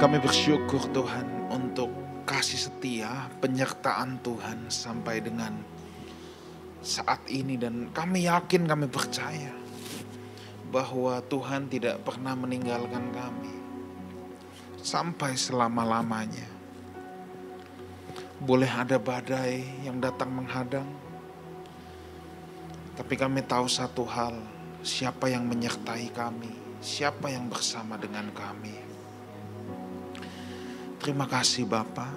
Kami bersyukur Tuhan untuk kasih setia, penyertaan Tuhan sampai dengan saat ini dan kami yakin kami percaya bahwa Tuhan tidak pernah meninggalkan kami sampai selama-lamanya. Boleh ada badai yang datang menghadang, tapi kami tahu satu hal, siapa yang menyertai kami, siapa yang bersama dengan kami. Terima kasih Bapa.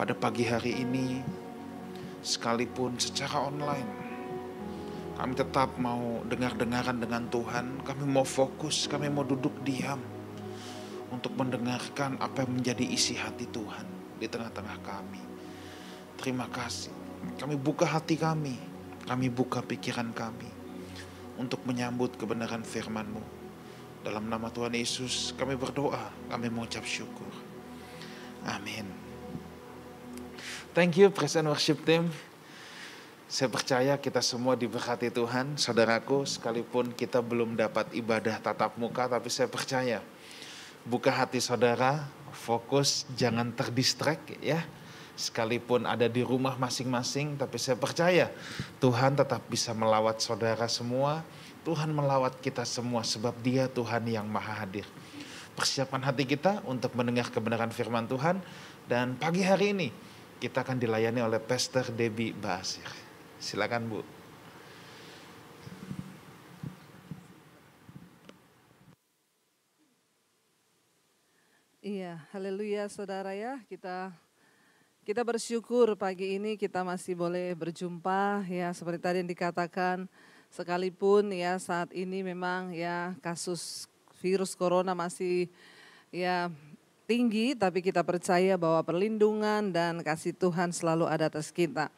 Pada pagi hari ini sekalipun secara online kami tetap mau dengar-dengaran dengan Tuhan, kami mau fokus, kami mau duduk diam untuk mendengarkan apa yang menjadi isi hati Tuhan di tengah-tengah kami. Terima kasih. Kami buka hati kami, kami buka pikiran kami untuk menyambut kebenaran firman-Mu. Dalam nama Tuhan Yesus kami berdoa, kami mengucap syukur. Amin. Thank you Present Worship Team. Saya percaya kita semua diberkati Tuhan, saudaraku, sekalipun kita belum dapat ibadah tatap muka, tapi saya percaya buka hati saudara, fokus, jangan terdistrak ya. Sekalipun ada di rumah masing-masing, tapi saya percaya Tuhan tetap bisa melawat saudara semua. Tuhan melawat kita semua sebab dia Tuhan yang maha hadir persiapkan hati kita untuk mendengar kebenaran firman Tuhan. Dan pagi hari ini kita akan dilayani oleh Pastor Debbie Basir. Silakan Bu. Iya, haleluya saudara ya. Kita kita bersyukur pagi ini kita masih boleh berjumpa ya seperti tadi yang dikatakan sekalipun ya saat ini memang ya kasus virus corona masih ya tinggi, tapi kita percaya bahwa perlindungan dan kasih Tuhan selalu ada atas kita.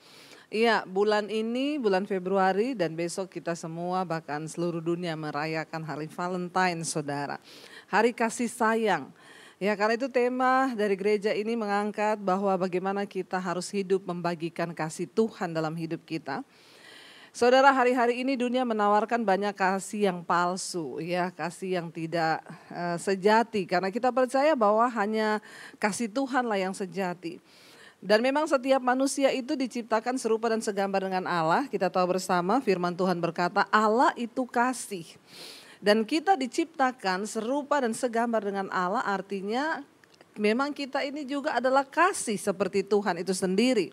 Iya, bulan ini, bulan Februari dan besok kita semua bahkan seluruh dunia merayakan hari Valentine, saudara. Hari kasih sayang. Ya, karena itu tema dari gereja ini mengangkat bahwa bagaimana kita harus hidup membagikan kasih Tuhan dalam hidup kita. Saudara, hari-hari ini dunia menawarkan banyak kasih yang palsu, ya, kasih yang tidak uh, sejati karena kita percaya bahwa hanya kasih Tuhanlah yang sejati. Dan memang setiap manusia itu diciptakan serupa dan segambar dengan Allah. Kita tahu bersama firman Tuhan berkata Allah itu kasih. Dan kita diciptakan serupa dan segambar dengan Allah artinya memang kita ini juga adalah kasih seperti Tuhan itu sendiri.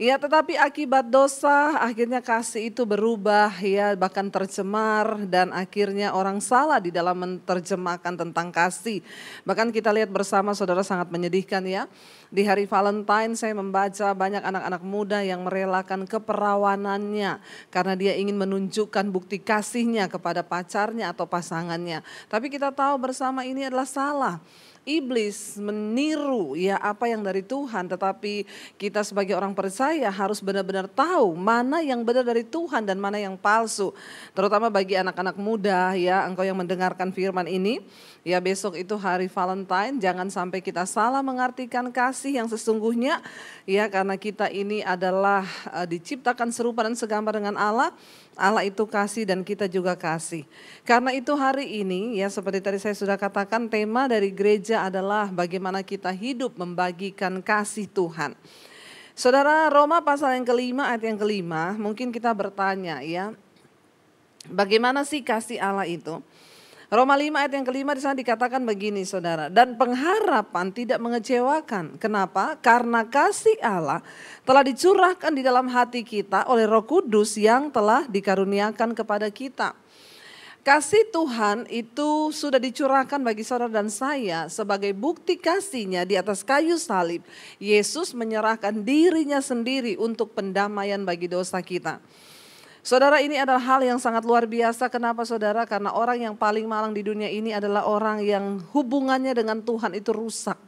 Ya tetapi akibat dosa akhirnya kasih itu berubah ya bahkan tercemar dan akhirnya orang salah di dalam menerjemahkan tentang kasih. Bahkan kita lihat bersama saudara sangat menyedihkan ya. Di hari Valentine saya membaca banyak anak-anak muda yang merelakan keperawanannya karena dia ingin menunjukkan bukti kasihnya kepada pacarnya atau pasangannya. Tapi kita tahu bersama ini adalah salah iblis meniru ya apa yang dari Tuhan. Tetapi kita sebagai orang percaya harus benar-benar tahu mana yang benar dari Tuhan dan mana yang palsu. Terutama bagi anak-anak muda ya engkau yang mendengarkan firman ini. Ya besok itu hari Valentine. Jangan sampai kita salah mengartikan kasih yang sesungguhnya. Ya karena kita ini adalah uh, diciptakan serupa dan segambar dengan Allah Allah itu kasih dan kita juga kasih. Karena itu hari ini ya seperti tadi saya sudah katakan tema dari gereja adalah bagaimana kita hidup membagikan kasih Tuhan. Saudara Roma pasal yang kelima ayat yang kelima mungkin kita bertanya ya bagaimana sih kasih Allah itu? Roma 5 ayat yang kelima di sana dikatakan begini saudara. Dan pengharapan tidak mengecewakan. Kenapa? Karena kasih Allah telah dicurahkan di dalam hati kita oleh roh kudus yang telah dikaruniakan kepada kita. Kasih Tuhan itu sudah dicurahkan bagi saudara dan saya sebagai bukti kasihnya di atas kayu salib. Yesus menyerahkan dirinya sendiri untuk pendamaian bagi dosa kita. Saudara ini adalah hal yang sangat luar biasa. Kenapa saudara? Karena orang yang paling malang di dunia ini adalah orang yang hubungannya dengan Tuhan itu rusak.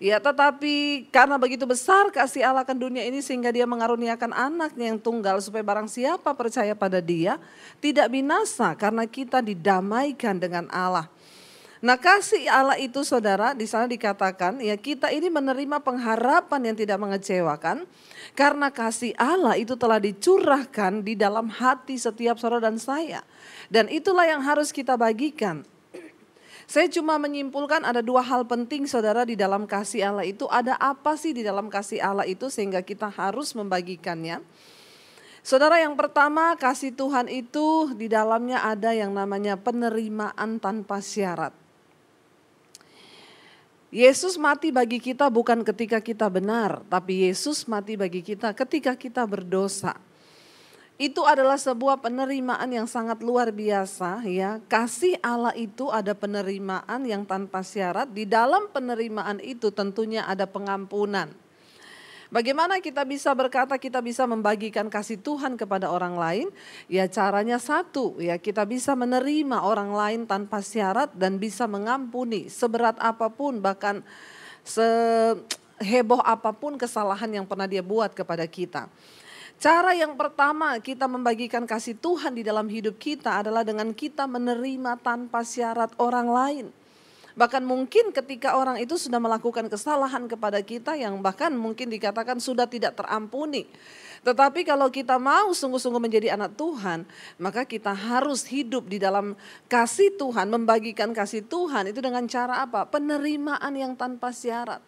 Ya tetapi karena begitu besar kasih Allah akan dunia ini sehingga dia mengaruniakan anaknya yang tunggal supaya barang siapa percaya pada dia tidak binasa karena kita didamaikan dengan Allah. Nah kasih Allah itu saudara di sana dikatakan ya kita ini menerima pengharapan yang tidak mengecewakan karena kasih Allah itu telah dicurahkan di dalam hati setiap saudara dan saya. Dan itulah yang harus kita bagikan. Saya cuma menyimpulkan ada dua hal penting saudara di dalam kasih Allah itu. Ada apa sih di dalam kasih Allah itu sehingga kita harus membagikannya. Saudara yang pertama kasih Tuhan itu di dalamnya ada yang namanya penerimaan tanpa syarat. Yesus mati bagi kita bukan ketika kita benar, tapi Yesus mati bagi kita ketika kita berdosa itu adalah sebuah penerimaan yang sangat luar biasa ya. Kasih Allah itu ada penerimaan yang tanpa syarat. Di dalam penerimaan itu tentunya ada pengampunan. Bagaimana kita bisa berkata kita bisa membagikan kasih Tuhan kepada orang lain? Ya caranya satu, ya kita bisa menerima orang lain tanpa syarat dan bisa mengampuni seberat apa pun bahkan seheboh apa pun kesalahan yang pernah dia buat kepada kita. Cara yang pertama kita membagikan kasih Tuhan di dalam hidup kita adalah dengan kita menerima tanpa syarat orang lain. Bahkan mungkin ketika orang itu sudah melakukan kesalahan kepada kita yang bahkan mungkin dikatakan sudah tidak terampuni. Tetapi kalau kita mau sungguh-sungguh menjadi anak Tuhan, maka kita harus hidup di dalam kasih Tuhan, membagikan kasih Tuhan itu dengan cara apa? Penerimaan yang tanpa syarat.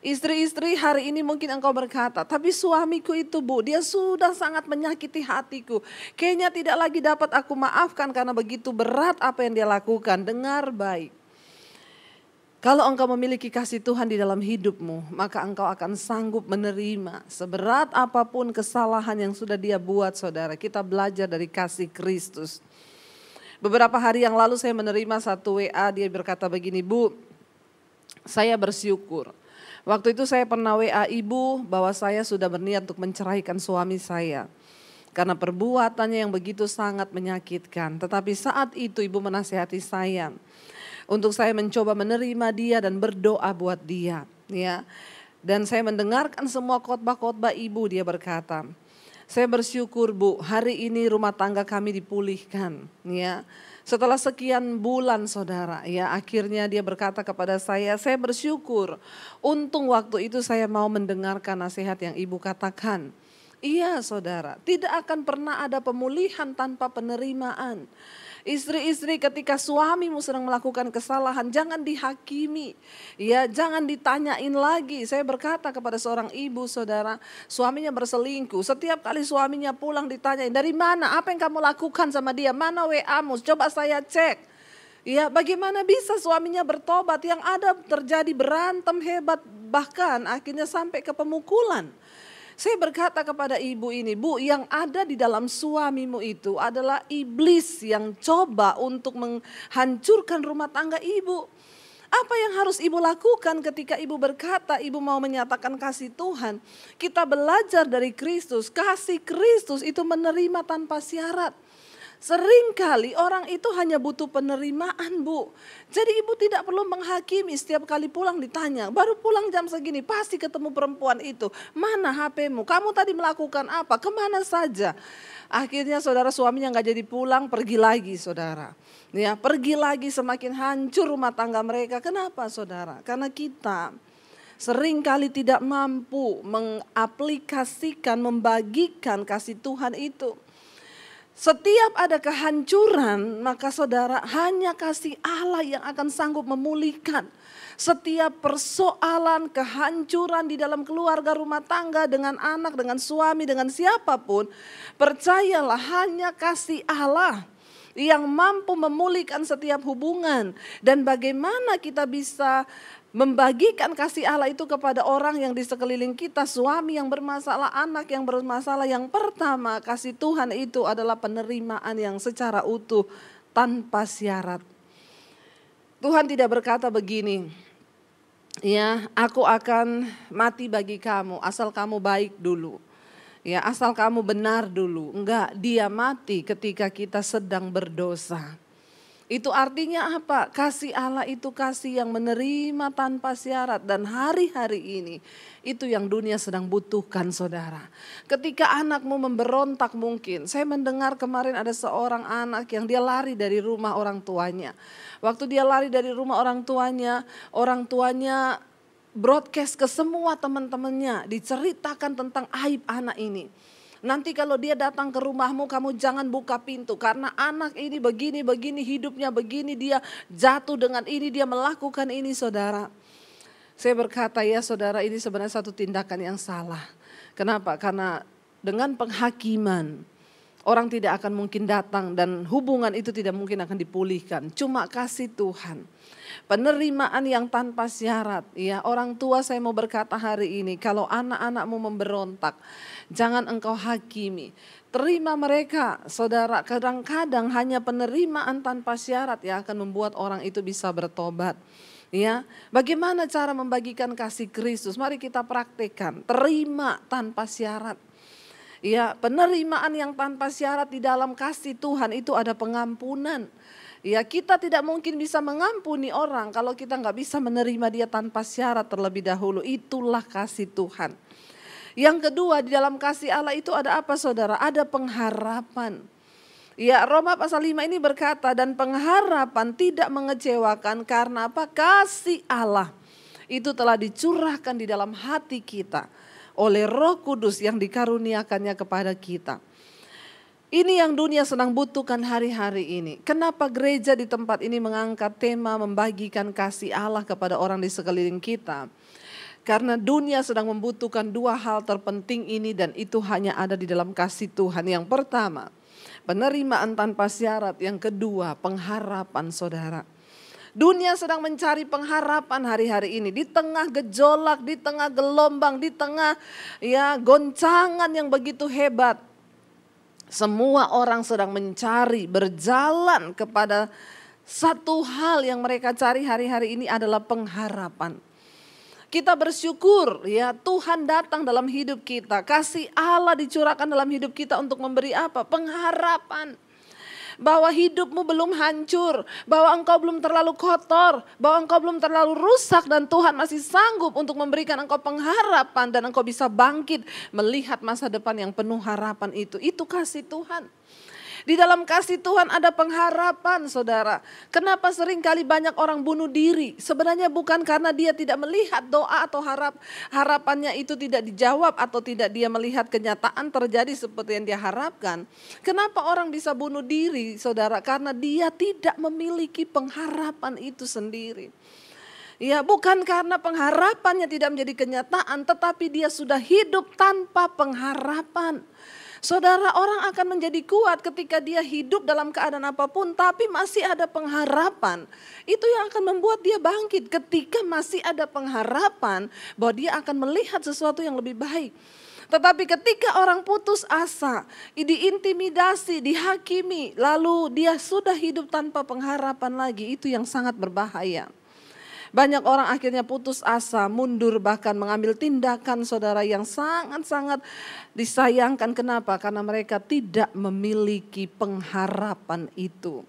Istri-istri hari ini mungkin engkau berkata, tapi suamiku itu bu, dia sudah sangat menyakiti hatiku. Kayaknya tidak lagi dapat aku maafkan karena begitu berat apa yang dia lakukan. Dengar baik. Kalau engkau memiliki kasih Tuhan di dalam hidupmu, maka engkau akan sanggup menerima seberat apa pun kesalahan yang sudah dia buat saudara. Kita belajar dari kasih Kristus. Beberapa hari yang lalu saya menerima satu WA, dia berkata begini, Bu, saya bersyukur Waktu itu saya pernah WA ibu bahwa saya sudah berniat untuk menceraikan suami saya. Karena perbuatannya yang begitu sangat menyakitkan. Tetapi saat itu ibu menasihati saya. Untuk saya mencoba menerima dia dan berdoa buat dia. ya Dan saya mendengarkan semua khotbah-khotbah ibu dia berkata. Saya bersyukur bu hari ini rumah tangga kami dipulihkan. ya setelah sekian bulan saudara, ya akhirnya dia berkata kepada saya, saya bersyukur. Untung waktu itu saya mau mendengarkan nasihat yang ibu katakan. Iya saudara, tidak akan pernah ada pemulihan tanpa penerimaan. Istri-istri ketika suamimu sedang melakukan kesalahan jangan dihakimi. Ya, jangan ditanyain lagi. Saya berkata kepada seorang ibu saudara, suaminya berselingkuh. Setiap kali suaminya pulang ditanyain, "Dari mana? Apa yang kamu lakukan sama dia? Mana WA-mu? Coba saya cek." Ya, bagaimana bisa suaminya bertobat yang ada terjadi berantem hebat bahkan akhirnya sampai ke pemukulan. Saya berkata kepada ibu ini, Bu, yang ada di dalam suamimu itu adalah iblis yang coba untuk menghancurkan rumah tangga ibu. Apa yang harus ibu lakukan ketika ibu berkata ibu mau menyatakan kasih Tuhan? Kita belajar dari Kristus, kasih Kristus itu menerima tanpa syarat. Seringkali orang itu hanya butuh penerimaan bu. Jadi ibu tidak perlu menghakimi setiap kali pulang ditanya. Baru pulang jam segini pasti ketemu perempuan itu. Mana HPmu? Kamu tadi melakukan apa? Ke mana saja? Akhirnya saudara suaminya nggak jadi pulang pergi lagi saudara. Ya pergi lagi semakin hancur rumah tangga mereka. Kenapa saudara? Karena kita sering kali tidak mampu mengaplikasikan, membagikan kasih Tuhan itu. Setiap ada kehancuran, maka saudara hanya kasih Allah yang akan sanggup memulihkan. Setiap persoalan kehancuran di dalam keluarga rumah tangga dengan anak, dengan suami, dengan siapa pun. Percayalah hanya kasih Allah yang mampu memulihkan setiap hubungan. Dan bagaimana kita bisa membagikan kasih Allah itu kepada orang yang di sekeliling kita, suami yang bermasalah, anak yang bermasalah. Yang pertama, kasih Tuhan itu adalah penerimaan yang secara utuh tanpa syarat. Tuhan tidak berkata begini, ya, aku akan mati bagi kamu asal kamu baik dulu. Ya, asal kamu benar dulu. Enggak, dia mati ketika kita sedang berdosa. Itu artinya apa? Kasih Allah itu kasih yang menerima tanpa syarat dan hari-hari ini itu yang dunia sedang butuhkan saudara. Ketika anakmu memberontak mungkin, saya mendengar kemarin ada seorang anak yang dia lari dari rumah orang tuanya. Waktu dia lari dari rumah orang tuanya, orang tuanya broadcast ke semua teman-temannya, diceritakan tentang aib anak ini. Nanti kalau dia datang ke rumahmu kamu jangan buka pintu karena anak ini begini begini hidupnya begini dia jatuh dengan ini dia melakukan ini saudara. Saya berkata ya saudara ini sebenarnya satu tindakan yang salah. Kenapa? Karena dengan penghakiman orang tidak akan mungkin datang dan hubungan itu tidak mungkin akan dipulihkan. Cuma kasih Tuhan penerimaan yang tanpa syarat. Ya, orang tua saya mau berkata hari ini, kalau anak-anakmu memberontak, jangan engkau hakimi. Terima mereka, saudara. Kadang-kadang hanya penerimaan tanpa syarat yang akan membuat orang itu bisa bertobat. Ya, bagaimana cara membagikan kasih Kristus? Mari kita praktekkan. Terima tanpa syarat. Ya, penerimaan yang tanpa syarat di dalam kasih Tuhan itu ada pengampunan. Ya kita tidak mungkin bisa mengampuni orang kalau kita nggak bisa menerima dia tanpa syarat terlebih dahulu. Itulah kasih Tuhan. Yang kedua di dalam kasih Allah itu ada apa saudara? Ada pengharapan. Ya Roma pasal 5 ini berkata dan pengharapan tidak mengecewakan karena apa? Kasih Allah itu telah dicurahkan di dalam hati kita oleh roh kudus yang dikaruniakannya kepada kita. Ini yang dunia sedang butuhkan hari-hari ini. Kenapa gereja di tempat ini mengangkat tema membagikan kasih Allah kepada orang di sekeliling kita? Karena dunia sedang membutuhkan dua hal terpenting ini dan itu hanya ada di dalam kasih Tuhan. Yang pertama, penerimaan tanpa syarat. Yang kedua, pengharapan saudara. Dunia sedang mencari pengharapan hari-hari ini di tengah gejolak, di tengah gelombang, di tengah ya goncangan yang begitu hebat semua orang sedang mencari, berjalan kepada satu hal yang mereka cari hari-hari ini adalah pengharapan. Kita bersyukur ya Tuhan datang dalam hidup kita. Kasih Allah dicurahkan dalam hidup kita untuk memberi apa? Pengharapan bahwa hidupmu belum hancur, bahwa engkau belum terlalu kotor, bahwa engkau belum terlalu rusak dan Tuhan masih sanggup untuk memberikan engkau pengharapan dan engkau bisa bangkit melihat masa depan yang penuh harapan itu. Itu kasih Tuhan. Di dalam kasih Tuhan ada pengharapan saudara. Kenapa sering kali banyak orang bunuh diri? Sebenarnya bukan karena dia tidak melihat doa atau harap harapannya itu tidak dijawab atau tidak dia melihat kenyataan terjadi seperti yang dia harapkan. Kenapa orang bisa bunuh diri saudara? Karena dia tidak memiliki pengharapan itu sendiri. Ya, bukan karena pengharapannya tidak menjadi kenyataan, tetapi dia sudah hidup tanpa pengharapan. Saudara, orang akan menjadi kuat ketika dia hidup dalam keadaan apa pun, tapi masih ada pengharapan. Itu yang akan membuat dia bangkit ketika masih ada pengharapan bahwa dia akan melihat sesuatu yang lebih baik. Tetapi ketika orang putus asa, diintimidasi, dihakimi, lalu dia sudah hidup tanpa pengharapan lagi, itu yang sangat berbahaya. Banyak orang akhirnya putus asa, mundur bahkan mengambil tindakan saudara yang sangat-sangat disayangkan. Kenapa? Karena mereka tidak memiliki pengharapan itu.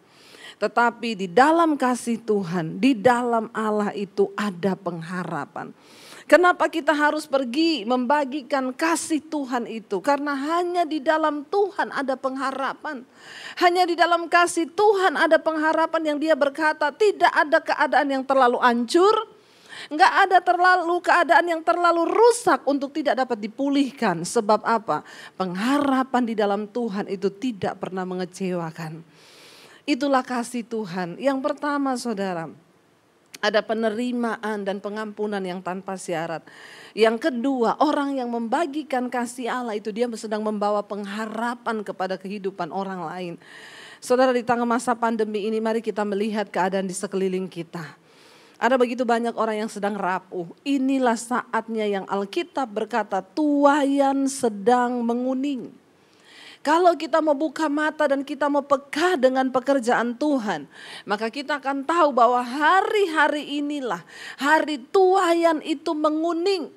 Tetapi di dalam kasih Tuhan, di dalam Allah itu ada pengharapan. Kenapa kita harus pergi membagikan kasih Tuhan itu? Karena hanya di dalam Tuhan ada pengharapan. Hanya di dalam kasih Tuhan ada pengharapan yang dia berkata tidak ada keadaan yang terlalu hancur. Enggak ada terlalu keadaan yang terlalu rusak untuk tidak dapat dipulihkan. Sebab apa? Pengharapan di dalam Tuhan itu tidak pernah mengecewakan. Itulah kasih Tuhan. Yang pertama saudara, ada penerimaan dan pengampunan yang tanpa syarat. Yang kedua, orang yang membagikan kasih Allah itu dia sedang membawa pengharapan kepada kehidupan orang lain. Saudara di tengah masa pandemi ini mari kita melihat keadaan di sekeliling kita. Ada begitu banyak orang yang sedang rapuh. Inilah saatnya yang Alkitab berkata tuayan sedang menguning. Kalau kita mau buka mata dan kita mau peka dengan pekerjaan Tuhan, maka kita akan tahu bahwa hari-hari inilah hari tuayan itu menguning.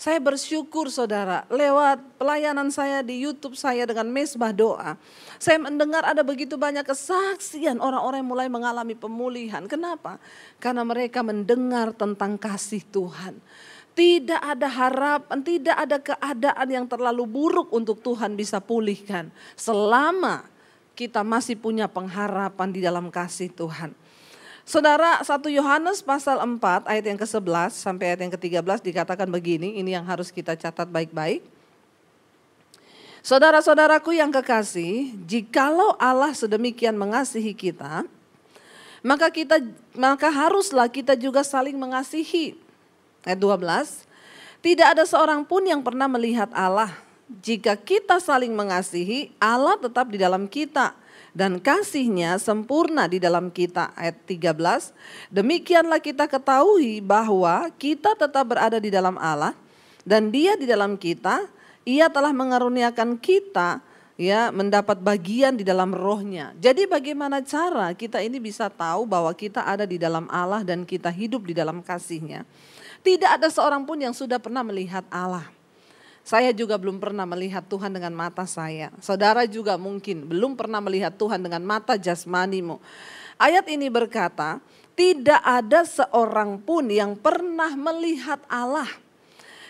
Saya bersyukur saudara, lewat pelayanan saya di YouTube saya dengan mesbah doa. Saya mendengar ada begitu banyak kesaksian orang-orang yang mulai mengalami pemulihan. Kenapa? Karena mereka mendengar tentang kasih Tuhan. Tidak ada harapan, tidak ada keadaan yang terlalu buruk untuk Tuhan bisa pulihkan. Selama kita masih punya pengharapan di dalam kasih Tuhan. Saudara, 1 Yohanes pasal 4 ayat yang ke-11 sampai ayat yang ke-13 dikatakan begini, ini yang harus kita catat baik-baik. 1 Saudara-saudaraku yang kekasih, jikalau Allah sedemikian mengasihi kita, maka kita maka haruslah kita juga saling mengasihi. Ayat 12. Tidak ada seorang pun yang pernah melihat Allah. Jika kita saling mengasihi, Allah tetap di dalam kita dan kasihnya sempurna di dalam kita. Ayat 13. Demikianlah kita ketahui bahwa kita tetap berada di dalam Allah dan dia di dalam kita ia telah mengaruniakan kita ya mendapat bagian di dalam rohnya. Jadi bagaimana cara kita ini bisa tahu bahwa kita ada di dalam Allah dan kita hidup di dalam kasihnya. Tidak ada seorang pun yang sudah pernah melihat Allah. Saya juga belum pernah melihat Tuhan dengan mata saya. Saudara juga mungkin belum pernah melihat Tuhan dengan mata jasmanimu. Ayat ini berkata, tidak ada seorang pun yang pernah melihat Allah.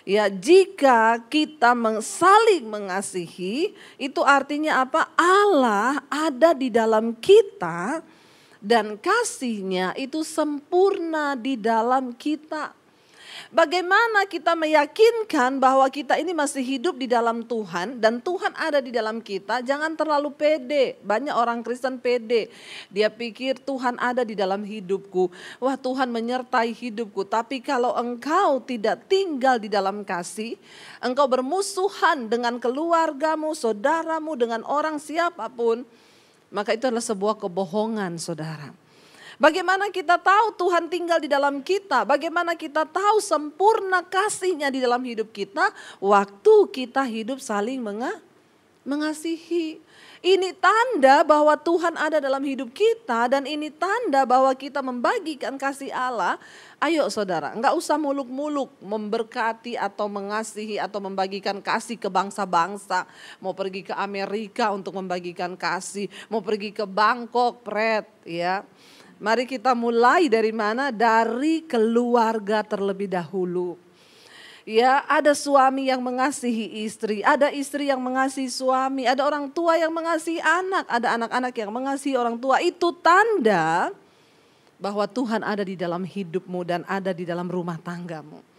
Ya, jika kita saling mengasihi, itu artinya apa? Allah ada di dalam kita dan kasihnya itu sempurna di dalam kita. Bagaimana kita meyakinkan bahwa kita ini masih hidup di dalam Tuhan dan Tuhan ada di dalam kita? Jangan terlalu pede. Banyak orang Kristen pede. Dia pikir Tuhan ada di dalam hidupku. Wah, Tuhan menyertai hidupku. Tapi kalau engkau tidak tinggal di dalam kasih, engkau bermusuhan dengan keluargamu, saudaramu, dengan orang siapa pun, maka itu adalah sebuah kebohongan, saudara. Bagaimana kita tahu Tuhan tinggal di dalam kita? Bagaimana kita tahu sempurna kasihnya di dalam hidup kita? Waktu kita hidup saling mengasihi. Ini tanda bahwa Tuhan ada dalam hidup kita dan ini tanda bahwa kita membagikan kasih Allah. Ayo saudara, enggak usah muluk-muluk memberkati atau mengasihi atau membagikan kasih ke bangsa-bangsa. Mau pergi ke Amerika untuk membagikan kasih, mau pergi ke Bangkok, pret, ya Mari kita mulai dari mana? Dari keluarga terlebih dahulu. Ya, ada suami yang mengasihi istri, ada istri yang mengasihi suami, ada orang tua yang mengasihi anak, ada anak-anak yang mengasihi orang tua. Itu tanda bahwa Tuhan ada di dalam hidupmu dan ada di dalam rumah tanggamu.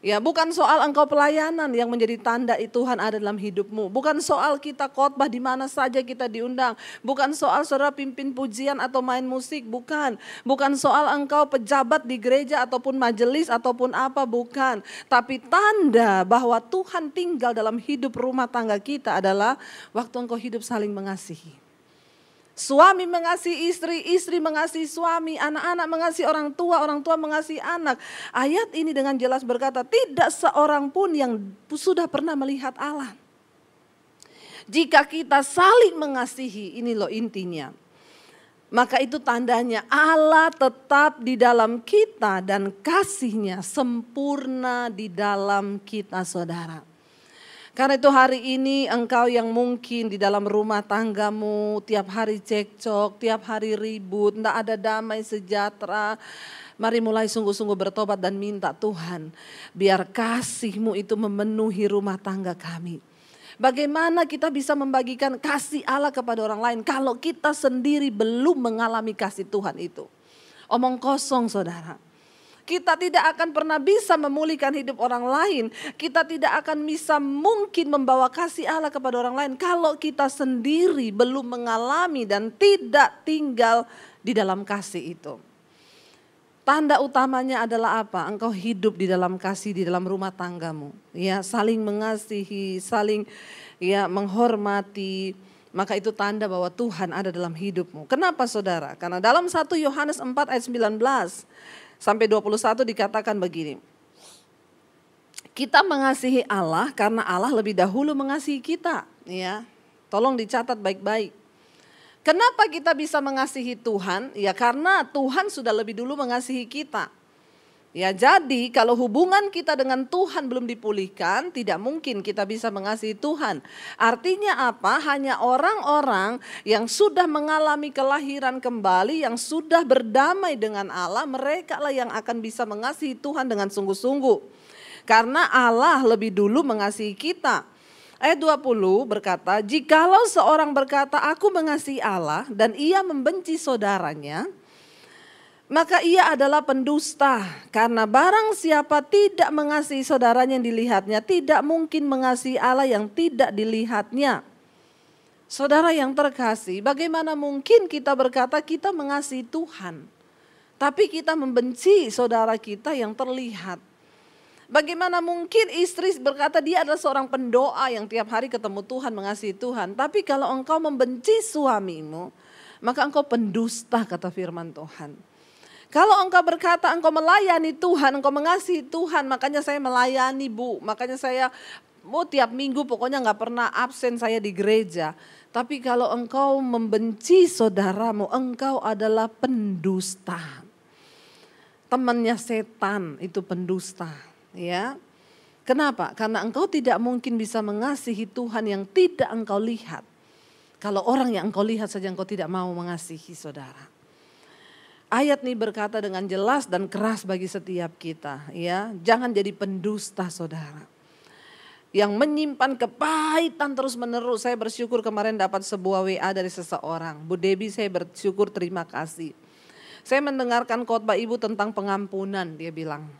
Ya, bukan soal engkau pelayanan yang menjadi tanda Tuhan ada dalam hidupmu. Bukan soal kita khotbah di mana saja kita diundang. Bukan soal saudara pimpin pujian atau main musik, bukan. Bukan soal engkau pejabat di gereja ataupun majelis ataupun apa, bukan. Tapi tanda bahwa Tuhan tinggal dalam hidup rumah tangga kita adalah waktu engkau hidup saling mengasihi. Suami mengasihi istri, istri mengasihi suami, anak-anak mengasihi orang tua, orang tua mengasihi anak. Ayat ini dengan jelas berkata, tidak seorang pun yang sudah pernah melihat Allah. Jika kita saling mengasihi, ini loh intinya. Maka itu tandanya Allah tetap di dalam kita dan kasihnya sempurna di dalam kita saudara. Karena itu hari ini engkau yang mungkin di dalam rumah tanggamu tiap hari cekcok, tiap hari ribut, tidak ada damai sejahtera. Mari mulai sungguh-sungguh bertobat dan minta Tuhan biar kasihmu itu memenuhi rumah tangga kami. Bagaimana kita bisa membagikan kasih Allah kepada orang lain kalau kita sendiri belum mengalami kasih Tuhan itu. Omong kosong saudara. Kita tidak akan pernah bisa memulihkan hidup orang lain. Kita tidak akan bisa mungkin membawa kasih Allah kepada orang lain kalau kita sendiri belum mengalami dan tidak tinggal di dalam kasih itu. Tanda utamanya adalah apa? Engkau hidup di dalam kasih di dalam rumah tanggamu. Ya, saling mengasihi, saling ya menghormati, maka itu tanda bahwa Tuhan ada dalam hidupmu. Kenapa saudara? Karena dalam 1 Yohanes 4 ayat 19 sampai 21 dikatakan begini. Kita mengasihi Allah karena Allah lebih dahulu mengasihi kita, ya. Tolong dicatat baik-baik. Kenapa kita bisa mengasihi Tuhan? Ya karena Tuhan sudah lebih dulu mengasihi kita. Ya jadi kalau hubungan kita dengan Tuhan belum dipulihkan, tidak mungkin kita bisa mengasihi Tuhan. Artinya apa? Hanya orang-orang yang sudah mengalami kelahiran kembali, yang sudah berdamai dengan Allah, mereka lah yang akan bisa mengasihi Tuhan dengan sungguh-sungguh. Karena Allah lebih dulu mengasihi kita. Ayat 20 berkata, Jikalau seorang berkata, aku mengasihi Allah dan ia membenci saudaranya, maka ia adalah pendusta. Karena barang siapa tidak mengasihi saudaranya yang dilihatnya, tidak mungkin mengasihi Allah yang tidak dilihatnya. Saudara yang terkasih, bagaimana mungkin kita berkata kita mengasihi Tuhan, tapi kita membenci saudara kita yang terlihat? Bagaimana mungkin istri berkata dia adalah seorang pendoa yang tiap hari ketemu Tuhan, mengasihi Tuhan. Tapi kalau engkau membenci suamimu, maka engkau pendusta kata firman Tuhan. Kalau engkau berkata engkau melayani Tuhan, engkau mengasihi Tuhan, makanya saya melayani bu, makanya saya mau tiap minggu pokoknya nggak pernah absen saya di gereja. Tapi kalau engkau membenci saudaramu, engkau adalah pendusta. Temannya setan itu pendusta, ya. Kenapa? Karena engkau tidak mungkin bisa mengasihi Tuhan yang tidak engkau lihat. Kalau orang yang engkau lihat saja engkau tidak mau mengasihi saudara. Ayat ini berkata dengan jelas dan keras bagi setiap kita, ya. Jangan jadi pendusta, Saudara. Yang menyimpan kepahitan terus-menerus. Saya bersyukur kemarin dapat sebuah WA dari seseorang. Bu Debi, saya bersyukur terima kasih. Saya mendengarkan khotbah Ibu tentang pengampunan, dia bilang.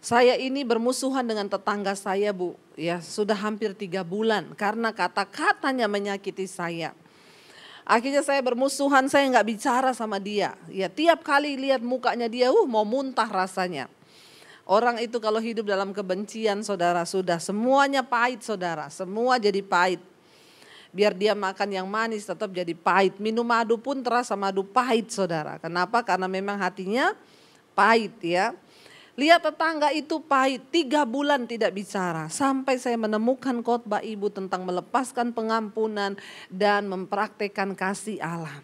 Saya ini bermusuhan dengan tetangga saya, Bu. Ya, sudah hampir tiga bulan karena kata-katanya menyakiti saya. Akhirnya saya bermusuhan, saya nggak bicara sama dia. Ya tiap kali lihat mukanya dia, uh mau muntah rasanya. Orang itu kalau hidup dalam kebencian saudara sudah semuanya pahit saudara, semua jadi pahit. Biar dia makan yang manis tetap jadi pahit. Minum madu pun terasa madu pahit saudara. Kenapa? Karena memang hatinya pahit ya. Lihat tetangga itu pahit, tiga bulan tidak bicara. Sampai saya menemukan khotbah ibu tentang melepaskan pengampunan dan mempraktekkan kasih Allah.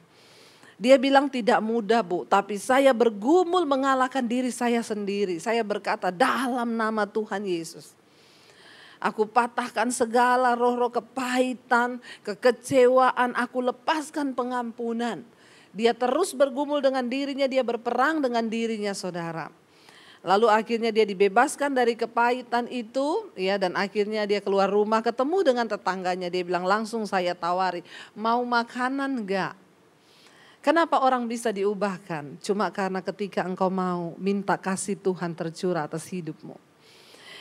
Dia bilang tidak mudah bu, tapi saya bergumul mengalahkan diri saya sendiri. Saya berkata dalam nama Tuhan Yesus. Aku patahkan segala roh-roh kepahitan, kekecewaan, aku lepaskan pengampunan. Dia terus bergumul dengan dirinya, dia berperang dengan dirinya saudara. Lalu akhirnya dia dibebaskan dari kepahitan itu ya dan akhirnya dia keluar rumah ketemu dengan tetangganya dia bilang langsung saya tawari mau makanan enggak? Kenapa orang bisa diubahkan? Cuma karena ketika engkau mau minta kasih Tuhan tercurah atas hidupmu.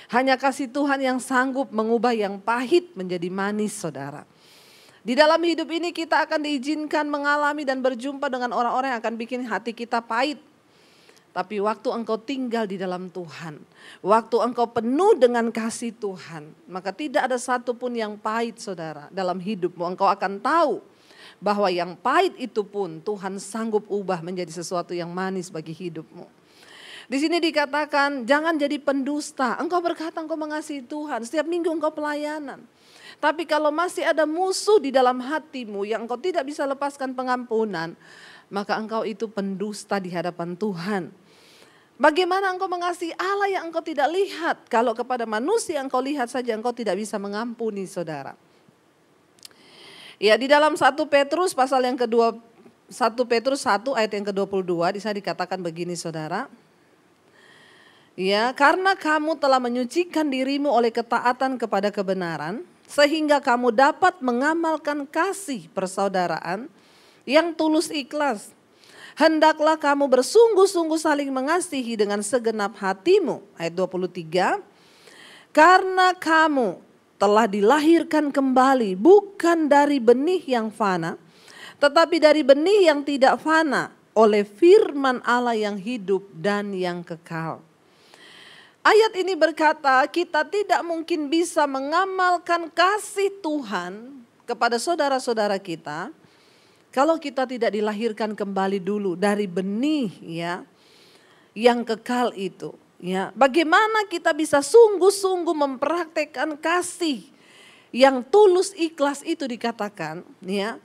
Hanya kasih Tuhan yang sanggup mengubah yang pahit menjadi manis saudara. Di dalam hidup ini kita akan diizinkan mengalami dan berjumpa dengan orang-orang yang akan bikin hati kita pahit tapi waktu engkau tinggal di dalam Tuhan, waktu engkau penuh dengan kasih Tuhan, maka tidak ada satupun yang pahit saudara dalam hidupmu. Engkau akan tahu bahwa yang pahit itu pun Tuhan sanggup ubah menjadi sesuatu yang manis bagi hidupmu. Di sini dikatakan jangan jadi pendusta. Engkau berkata engkau mengasihi Tuhan. Setiap minggu engkau pelayanan. Tapi kalau masih ada musuh di dalam hatimu yang engkau tidak bisa lepaskan pengampunan, maka engkau itu pendusta di hadapan Tuhan. Bagaimana engkau mengasihi Allah yang engkau tidak lihat? Kalau kepada manusia engkau lihat saja engkau tidak bisa mengampuni saudara. Ya di dalam 1 Petrus pasal yang kedua 1 Petrus 1 ayat yang ke-22 di sana dikatakan begini saudara. Ya, karena kamu telah menyucikan dirimu oleh ketaatan kepada kebenaran sehingga kamu dapat mengamalkan kasih persaudaraan yang tulus ikhlas Hendaklah kamu bersungguh-sungguh saling mengasihi dengan segenap hatimu. Ayat 23. Karena kamu telah dilahirkan kembali bukan dari benih yang fana, tetapi dari benih yang tidak fana oleh firman Allah yang hidup dan yang kekal. Ayat ini berkata kita tidak mungkin bisa mengamalkan kasih Tuhan kepada saudara-saudara kita kalau kita tidak dilahirkan kembali dulu dari benih ya yang kekal itu, ya. Bagaimana kita bisa sungguh-sungguh mempraktekkan kasih yang tulus ikhlas itu dikatakan, ya.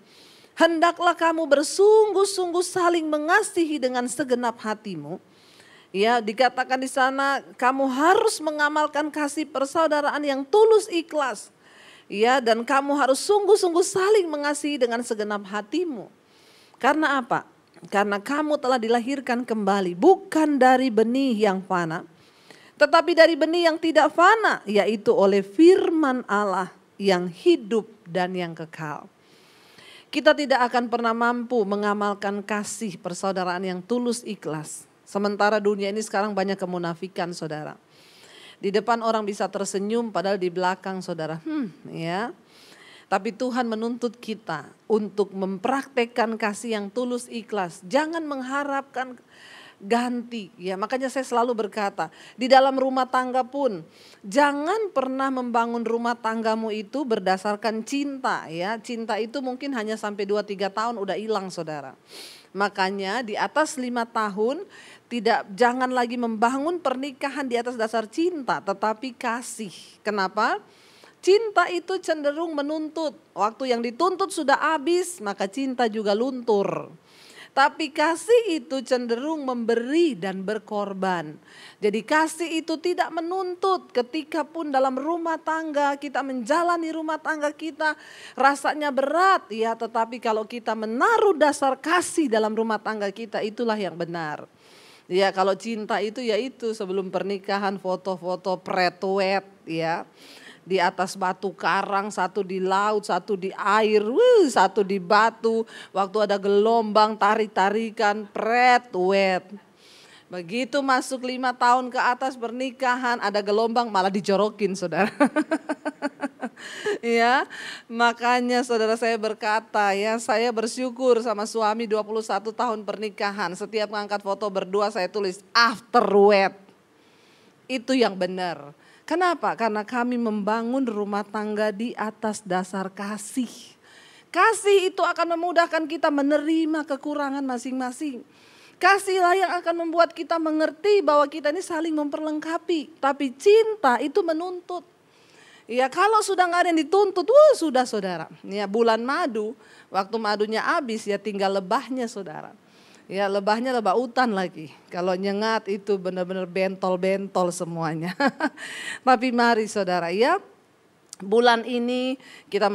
Hendaklah kamu bersungguh-sungguh saling mengasihi dengan segenap hatimu. Ya, dikatakan di sana kamu harus mengamalkan kasih persaudaraan yang tulus ikhlas Ya, dan kamu harus sungguh-sungguh saling mengasihi dengan segenap hatimu. Karena apa? Karena kamu telah dilahirkan kembali bukan dari benih yang fana, tetapi dari benih yang tidak fana, yaitu oleh firman Allah yang hidup dan yang kekal. kita tidak akan pernah mampu mengamalkan kasih persaudaraan yang tulus ikhlas. Sementara dunia ini sekarang banyak kemunafikan saudara. Di depan orang bisa tersenyum padahal di belakang saudara, hmm ya. Tapi Tuhan menuntut kita untuk mempraktekkan kasih yang tulus ikhlas. Jangan mengharapkan ganti. Ya, makanya saya selalu berkata, di dalam rumah tangga pun jangan pernah membangun rumah tanggamu itu berdasarkan cinta ya. Cinta itu mungkin hanya sampai 2 3 tahun udah hilang Saudara. Makanya di atas lima tahun tidak jangan lagi membangun pernikahan di atas dasar cinta tetapi kasih. Kenapa? Cinta itu cenderung menuntut. Waktu yang dituntut sudah habis, maka cinta juga luntur. Tapi kasih itu cenderung memberi dan berkorban. Jadi kasih itu tidak menuntut ketika pun dalam rumah tangga kita menjalani rumah tangga kita rasanya berat ya tetapi kalau kita menaruh dasar kasih dalam rumah tangga kita itulah yang benar. Ya kalau cinta itu ya itu sebelum pernikahan foto-foto pretwet ya di atas batu karang, satu di laut, satu di air, wuh, satu di batu. Waktu ada gelombang, tarik-tarikan, pret, wet. Begitu masuk lima tahun ke atas pernikahan, ada gelombang malah dijorokin saudara. ya, makanya saudara saya berkata ya, saya bersyukur sama suami 21 tahun pernikahan. Setiap ngangkat foto berdua saya tulis after wet. Itu yang benar Kenapa? Karena kami membangun rumah tangga di atas dasar kasih. Kasih itu akan memudahkan kita menerima kekurangan masing-masing. Kasihlah yang akan membuat kita mengerti bahwa kita ini saling memperlengkapi. Tapi cinta itu menuntut. Ya kalau sudah nggak ada yang dituntut, wah sudah saudara. Ya bulan madu, waktu madunya habis ya tinggal lebahnya saudara. Ya lebahnya lebah hutan lagi. Kalau nyengat itu benar-benar bentol-bentol semuanya. Tapi mari saudara ya bulan ini kita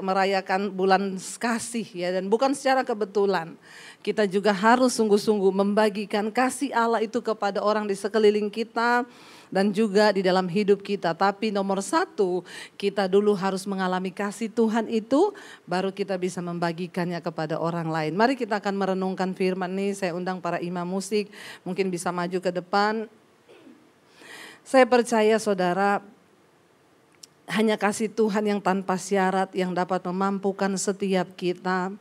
merayakan bulan kasih ya dan bukan secara kebetulan. Kita juga harus sungguh-sungguh membagikan kasih Allah itu kepada orang di sekeliling kita dan juga di dalam hidup kita. Tapi nomor satu, kita dulu harus mengalami kasih Tuhan itu, baru kita bisa membagikannya kepada orang lain. Mari kita akan merenungkan firman ini. Saya undang para imam musik, mungkin bisa maju ke depan. Saya percaya saudara, hanya kasih Tuhan yang tanpa syarat yang dapat memampukan setiap kita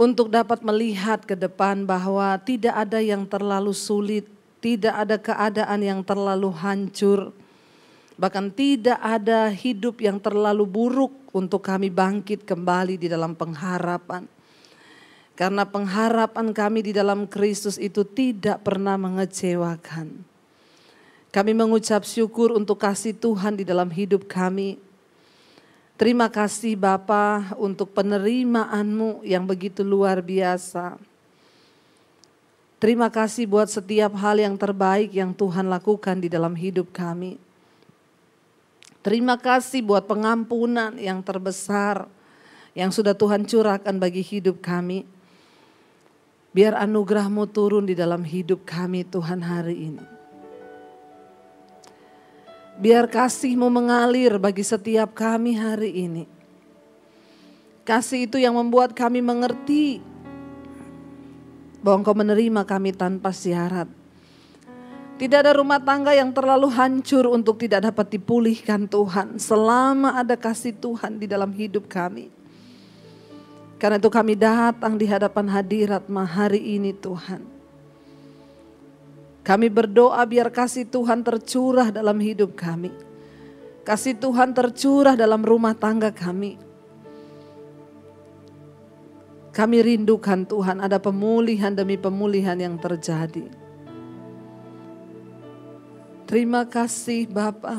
untuk dapat melihat ke depan bahwa tidak ada yang terlalu sulit tidak ada keadaan yang terlalu hancur, bahkan tidak ada hidup yang terlalu buruk untuk kami bangkit kembali di dalam pengharapan. Karena pengharapan kami di dalam Kristus itu tidak pernah mengecewakan. Kami mengucap syukur untuk kasih Tuhan di dalam hidup kami. Terima kasih Bapa untuk penerimaanmu yang begitu luar biasa. Terima kasih buat setiap hal yang terbaik yang Tuhan lakukan di dalam hidup kami. Terima kasih buat pengampunan yang terbesar yang sudah Tuhan curahkan bagi hidup kami. Biar anugerahmu turun di dalam hidup kami Tuhan hari ini. Biar kasihmu mengalir bagi setiap kami hari ini. Kasih itu yang membuat kami mengerti bahwa engkau menerima kami tanpa syarat. Tidak ada rumah tangga yang terlalu hancur untuk tidak dapat dipulihkan Tuhan. Selama ada kasih Tuhan di dalam hidup kami. Karena itu kami datang di hadapan hadirat hari ini Tuhan. Kami berdoa biar kasih Tuhan tercurah dalam hidup kami. Kasih Tuhan tercurah dalam rumah tangga kami kami rindukan Tuhan ada pemulihan demi pemulihan yang terjadi. Terima kasih Bapa.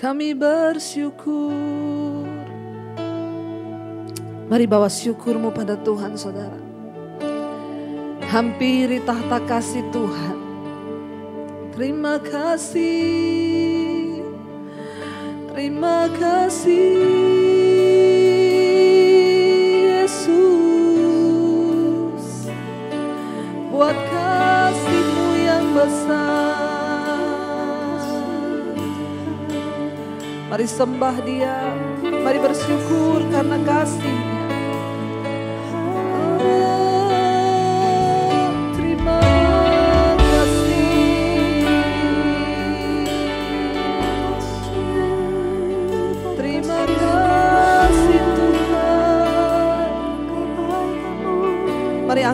Kami bersyukur. Mari bawa syukurmu pada Tuhan saudara. Hampiri tahta kasih Tuhan. Terima kasih. Terima kasih. buat kasihmu yang besar. Mari sembah dia. Mari bersyukur karena kasihnya.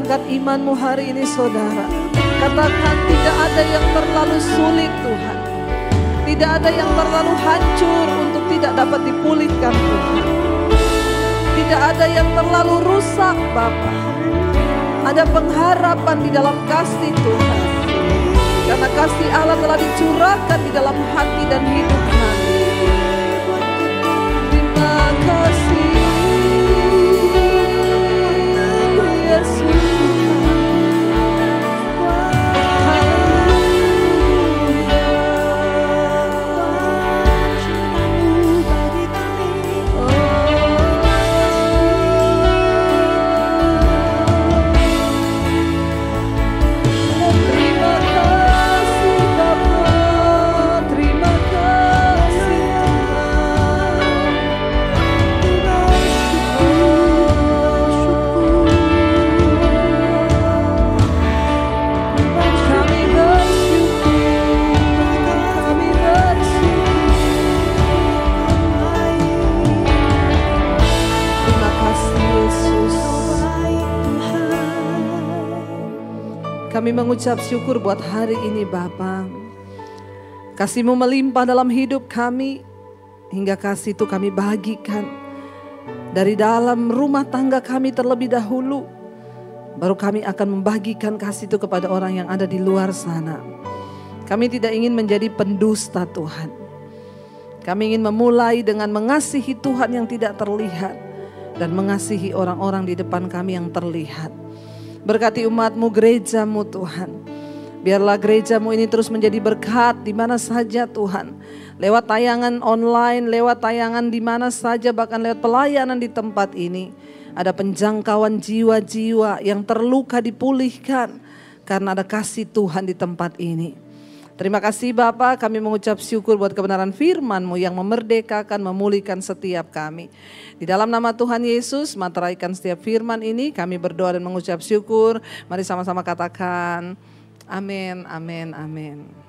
Angkat imanmu hari ini saudara. Katakan tidak ada yang terlalu sulit Tuhan. Tidak ada yang terlalu hancur untuk tidak dapat dipulihkan Tuhan. Tidak ada yang terlalu rusak Bapa. Ada pengharapan di dalam kasih Tuhan. Karena kasih Allah telah dicurahkan di dalam hati dan hidup kami. Terima kasih. Kami mengucap syukur buat hari ini Bapa. Kasih-Mu melimpah dalam hidup kami. Hingga kasih itu kami bagikan. Dari dalam rumah tangga kami terlebih dahulu. Baru kami akan membagikan kasih itu kepada orang yang ada di luar sana. Kami tidak ingin menjadi pendusta Tuhan. Kami ingin memulai dengan mengasihi Tuhan yang tidak terlihat. Dan mengasihi orang-orang di depan kami yang terlihat. Berkati umatmu, gerejamu Tuhan. Biarlah gerejamu ini terus menjadi berkat di mana saja Tuhan. Lewat tayangan online, lewat tayangan di mana saja, bahkan lewat pelayanan di tempat ini. Ada penjangkauan jiwa-jiwa yang terluka dipulihkan. Karena ada kasih Tuhan di tempat ini. Terima kasih Bapak, kami mengucap syukur buat kebenaran firman-Mu yang memerdekakan, memulihkan setiap kami. Di dalam nama Tuhan Yesus, materaikan setiap firman ini, kami berdoa dan mengucap syukur. Mari sama-sama katakan, amin, amin, amin.